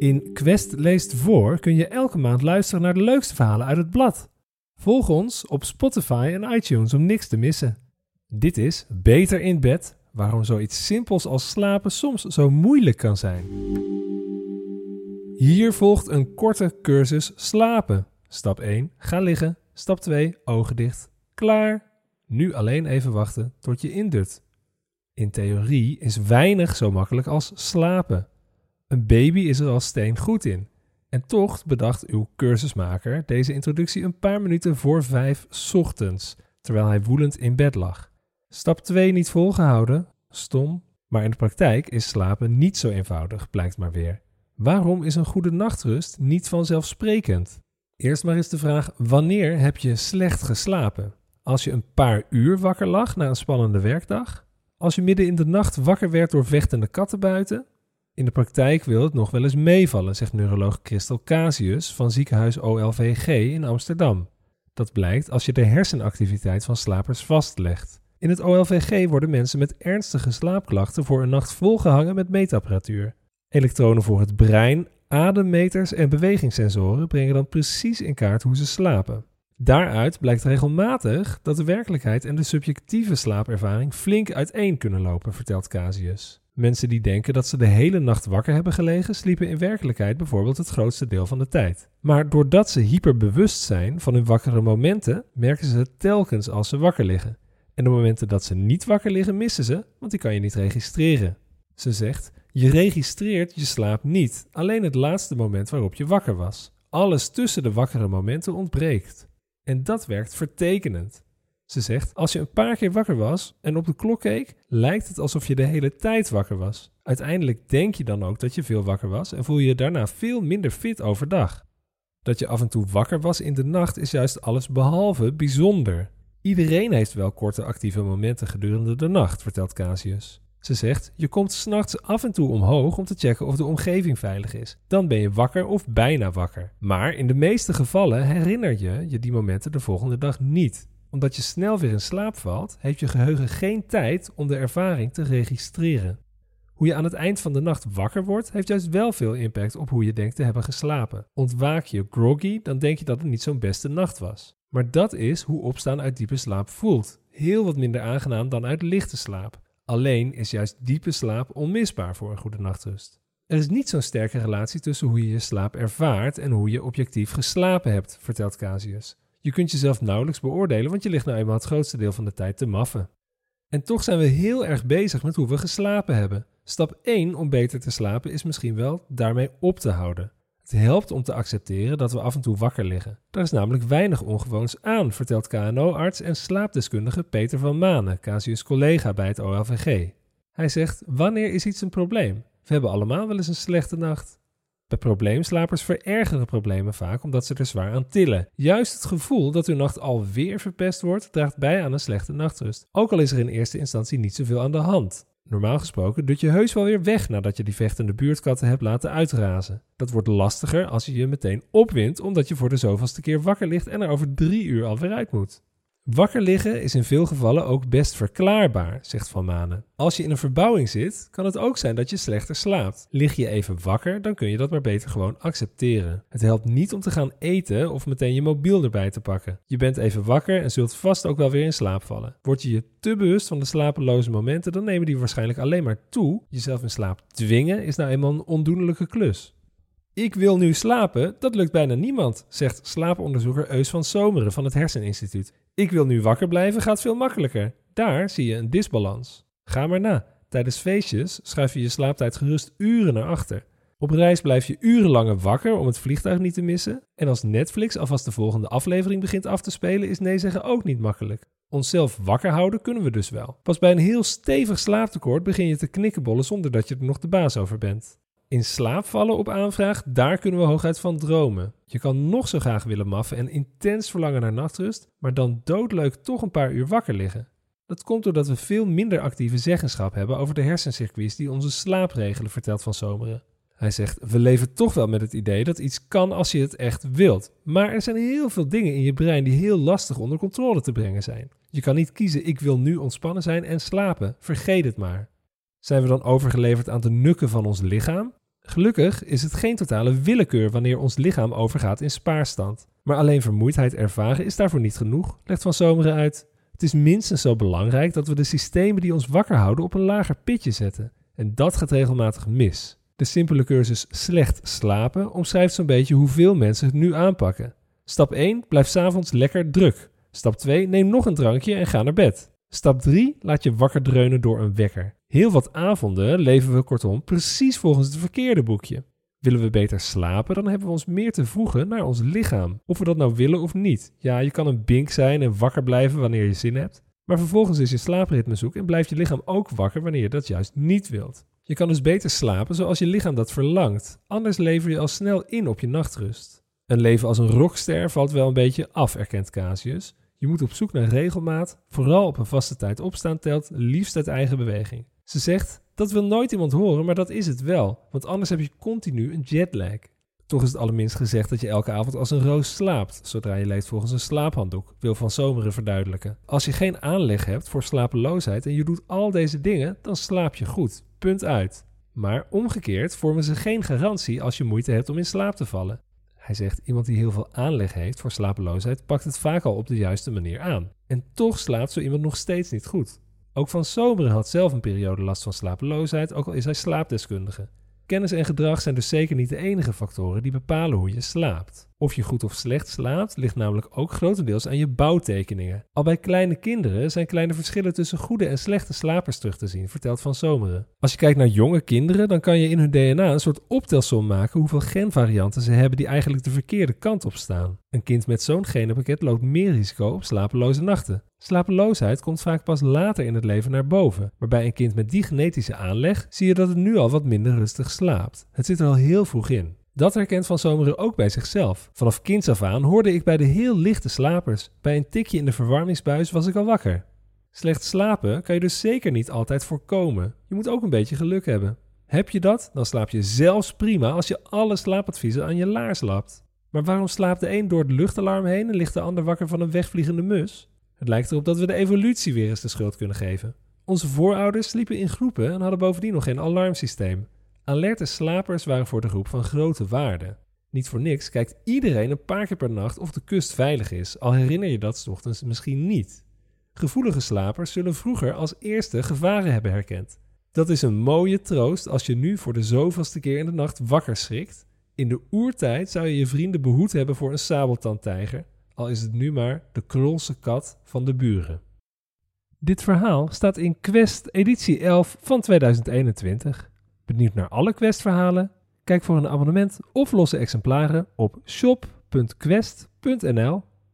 In Quest leest voor kun je elke maand luisteren naar de leukste verhalen uit het blad. Volg ons op Spotify en iTunes om niks te missen. Dit is Beter in bed, waarom zoiets simpels als slapen soms zo moeilijk kan zijn. Hier volgt een korte cursus slapen. Stap 1, ga liggen. Stap 2, ogen dicht. Klaar. Nu alleen even wachten tot je indut. In theorie is weinig zo makkelijk als slapen. Een baby is er als steen goed in. En toch bedacht uw cursusmaker deze introductie een paar minuten voor vijf ochtends, terwijl hij woelend in bed lag. Stap 2 niet volgehouden, stom, maar in de praktijk is slapen niet zo eenvoudig, blijkt maar weer. Waarom is een goede nachtrust niet vanzelfsprekend? Eerst maar eens de vraag: wanneer heb je slecht geslapen? Als je een paar uur wakker lag na een spannende werkdag? Als je midden in de nacht wakker werd door vechtende katten buiten? In de praktijk wil het nog wel eens meevallen, zegt neuroloog Christel Casius van ziekenhuis OLVG in Amsterdam. Dat blijkt als je de hersenactiviteit van slapers vastlegt. In het OLVG worden mensen met ernstige slaapklachten voor een nacht volgehangen met meetapparatuur. Elektronen voor het brein, ademmeters en bewegingssensoren brengen dan precies in kaart hoe ze slapen. Daaruit blijkt regelmatig dat de werkelijkheid en de subjectieve slaapervaring flink uiteen kunnen lopen, vertelt Casius. Mensen die denken dat ze de hele nacht wakker hebben gelegen, sliepen in werkelijkheid bijvoorbeeld het grootste deel van de tijd. Maar doordat ze hyperbewust zijn van hun wakkere momenten, merken ze het telkens als ze wakker liggen. En de momenten dat ze niet wakker liggen, missen ze, want die kan je niet registreren. Ze zegt: Je registreert je slaap niet, alleen het laatste moment waarop je wakker was. Alles tussen de wakkere momenten ontbreekt. En dat werkt vertekenend. Ze zegt: Als je een paar keer wakker was en op de klok keek, lijkt het alsof je de hele tijd wakker was. Uiteindelijk denk je dan ook dat je veel wakker was en voel je je daarna veel minder fit overdag. Dat je af en toe wakker was in de nacht is juist alles behalve bijzonder. Iedereen heeft wel korte actieve momenten gedurende de nacht, vertelt Casius. Ze zegt: Je komt s'nachts af en toe omhoog om te checken of de omgeving veilig is. Dan ben je wakker of bijna wakker. Maar in de meeste gevallen herinner je je die momenten de volgende dag niet. Omdat je snel weer in slaap valt, heeft je geheugen geen tijd om de ervaring te registreren. Hoe je aan het eind van de nacht wakker wordt, heeft juist wel veel impact op hoe je denkt te hebben geslapen. Ontwaak je groggy, dan denk je dat het niet zo'n beste nacht was. Maar dat is hoe opstaan uit diepe slaap voelt. Heel wat minder aangenaam dan uit lichte slaap. Alleen is juist diepe slaap onmisbaar voor een goede nachtrust. Er is niet zo'n sterke relatie tussen hoe je je slaap ervaart en hoe je objectief geslapen hebt, vertelt Casius. Je kunt jezelf nauwelijks beoordelen, want je ligt nou eenmaal het grootste deel van de tijd te maffen. En toch zijn we heel erg bezig met hoe we geslapen hebben. Stap 1 om beter te slapen is misschien wel daarmee op te houden. Het helpt om te accepteren dat we af en toe wakker liggen. Daar is namelijk weinig ongewoons aan, vertelt KNO-arts en slaapdeskundige Peter van Manen, Casius collega bij het OLVG. Hij zegt: Wanneer is iets een probleem? We hebben allemaal wel eens een slechte nacht. Bij probleemslapers verergeren problemen vaak omdat ze er zwaar aan tillen. Juist het gevoel dat uw nacht alweer verpest wordt, draagt bij aan een slechte nachtrust. Ook al is er in eerste instantie niet zoveel aan de hand. Normaal gesproken dut je heus wel weer weg nadat je die vechtende buurtkatten hebt laten uitrazen. Dat wordt lastiger als je je meteen opwint omdat je voor de zoveelste keer wakker ligt en er over drie uur alweer uit moet. Wakker liggen is in veel gevallen ook best verklaarbaar, zegt Van Manen. Als je in een verbouwing zit, kan het ook zijn dat je slechter slaapt. Lig je even wakker, dan kun je dat maar beter gewoon accepteren. Het helpt niet om te gaan eten of meteen je mobiel erbij te pakken. Je bent even wakker en zult vast ook wel weer in slaap vallen. Word je je te bewust van de slapeloze momenten, dan nemen die waarschijnlijk alleen maar toe. Jezelf in slaap dwingen is nou eenmaal een ondoenlijke klus. Ik wil nu slapen, dat lukt bijna niemand, zegt slaaponderzoeker Eus van Zomeren van het Herseninstituut. Ik wil nu wakker blijven gaat veel makkelijker. Daar zie je een disbalans. Ga maar na. Tijdens feestjes schuif je je slaaptijd gerust uren naar achter. Op reis blijf je urenlang wakker om het vliegtuig niet te missen. En als Netflix alvast de volgende aflevering begint af te spelen, is nee zeggen ook niet makkelijk. Onszelf wakker houden kunnen we dus wel. Pas bij een heel stevig slaaptekort begin je te knikkenbollen zonder dat je er nog de baas over bent. In slaap vallen op aanvraag, daar kunnen we hooguit van dromen. Je kan nog zo graag willen maffen en intens verlangen naar nachtrust, maar dan doodleuk toch een paar uur wakker liggen. Dat komt doordat we veel minder actieve zeggenschap hebben over de hersencircuits die onze slaap regelen, vertelt Van Zomeren. Hij zegt: We leven toch wel met het idee dat iets kan als je het echt wilt. Maar er zijn heel veel dingen in je brein die heel lastig onder controle te brengen zijn. Je kan niet kiezen: ik wil nu ontspannen zijn en slapen. Vergeet het maar. Zijn we dan overgeleverd aan de nukken van ons lichaam? Gelukkig is het geen totale willekeur wanneer ons lichaam overgaat in spaarstand. Maar alleen vermoeidheid ervaren is daarvoor niet genoeg, legt Van Zomeren uit. Het is minstens zo belangrijk dat we de systemen die ons wakker houden op een lager pitje zetten. En dat gaat regelmatig mis. De simpele cursus Slecht slapen omschrijft zo'n beetje hoeveel mensen het nu aanpakken. Stap 1: blijf s'avonds lekker druk. Stap 2: neem nog een drankje en ga naar bed. Stap 3: laat je wakker dreunen door een wekker. Heel wat avonden leven we kortom precies volgens het verkeerde boekje. Willen we beter slapen, dan hebben we ons meer te voegen naar ons lichaam. Of we dat nou willen of niet. Ja, je kan een bink zijn en wakker blijven wanneer je zin hebt. Maar vervolgens is je slaapritme zoek en blijft je lichaam ook wakker wanneer je dat juist niet wilt. Je kan dus beter slapen zoals je lichaam dat verlangt. Anders lever je al snel in op je nachtrust. Een leven als een rockster valt wel een beetje af, erkent Casius. Je moet op zoek naar regelmaat, vooral op een vaste tijd opstaan telt, liefst uit eigen beweging. Ze zegt, dat wil nooit iemand horen, maar dat is het wel, want anders heb je continu een jetlag. Toch is het allerminst gezegd dat je elke avond als een roos slaapt, zodra je leeft volgens een slaaphanddoek, wil Van Zomeren verduidelijken. Als je geen aanleg hebt voor slapeloosheid en je doet al deze dingen, dan slaap je goed. Punt uit. Maar omgekeerd vormen ze geen garantie als je moeite hebt om in slaap te vallen. Hij zegt, iemand die heel veel aanleg heeft voor slapeloosheid, pakt het vaak al op de juiste manier aan. En toch slaapt zo iemand nog steeds niet goed. Ook Van Zomeren had zelf een periode last van slapeloosheid, ook al is hij slaapdeskundige. Kennis en gedrag zijn dus zeker niet de enige factoren die bepalen hoe je slaapt. Of je goed of slecht slaapt, ligt namelijk ook grotendeels aan je bouwtekeningen. Al bij kleine kinderen zijn kleine verschillen tussen goede en slechte slapers terug te zien, vertelt Van Zomeren. Als je kijkt naar jonge kinderen, dan kan je in hun DNA een soort optelsom maken hoeveel genvarianten ze hebben die eigenlijk de verkeerde kant op staan. Een kind met zo'n genenpakket loopt meer risico op slapeloze nachten. Slapeloosheid komt vaak pas later in het leven naar boven, maar bij een kind met die genetische aanleg zie je dat het nu al wat minder rustig slaapt. Het zit er al heel vroeg in. Dat herkent Van Zomeren ook bij zichzelf. Vanaf kinds af aan hoorde ik bij de heel lichte slapers. Bij een tikje in de verwarmingsbuis was ik al wakker. Slecht slapen kan je dus zeker niet altijd voorkomen. Je moet ook een beetje geluk hebben. Heb je dat, dan slaap je zelfs prima als je alle slaapadviezen aan je laars lapt. Maar waarom slaapt de een door het luchtalarm heen en ligt de ander wakker van een wegvliegende mus? Het lijkt erop dat we de evolutie weer eens de schuld kunnen geven. Onze voorouders sliepen in groepen en hadden bovendien nog geen alarmsysteem. Alerte slapers waren voor de groep van grote waarde. Niet voor niks kijkt iedereen een paar keer per nacht of de kust veilig is, al herinner je dat s ochtends misschien niet. Gevoelige slapers zullen vroeger als eerste gevaren hebben herkend. Dat is een mooie troost als je nu voor de zoveelste keer in de nacht wakker schrikt. In de oertijd zou je je vrienden behoed hebben voor een sabeltandtijger, al is het nu maar de krolse kat van de buren. Dit verhaal staat in Quest editie 11 van 2021. Benieuwd naar alle Quest-verhalen? Kijk voor een abonnement of losse exemplaren op shop.quest.nl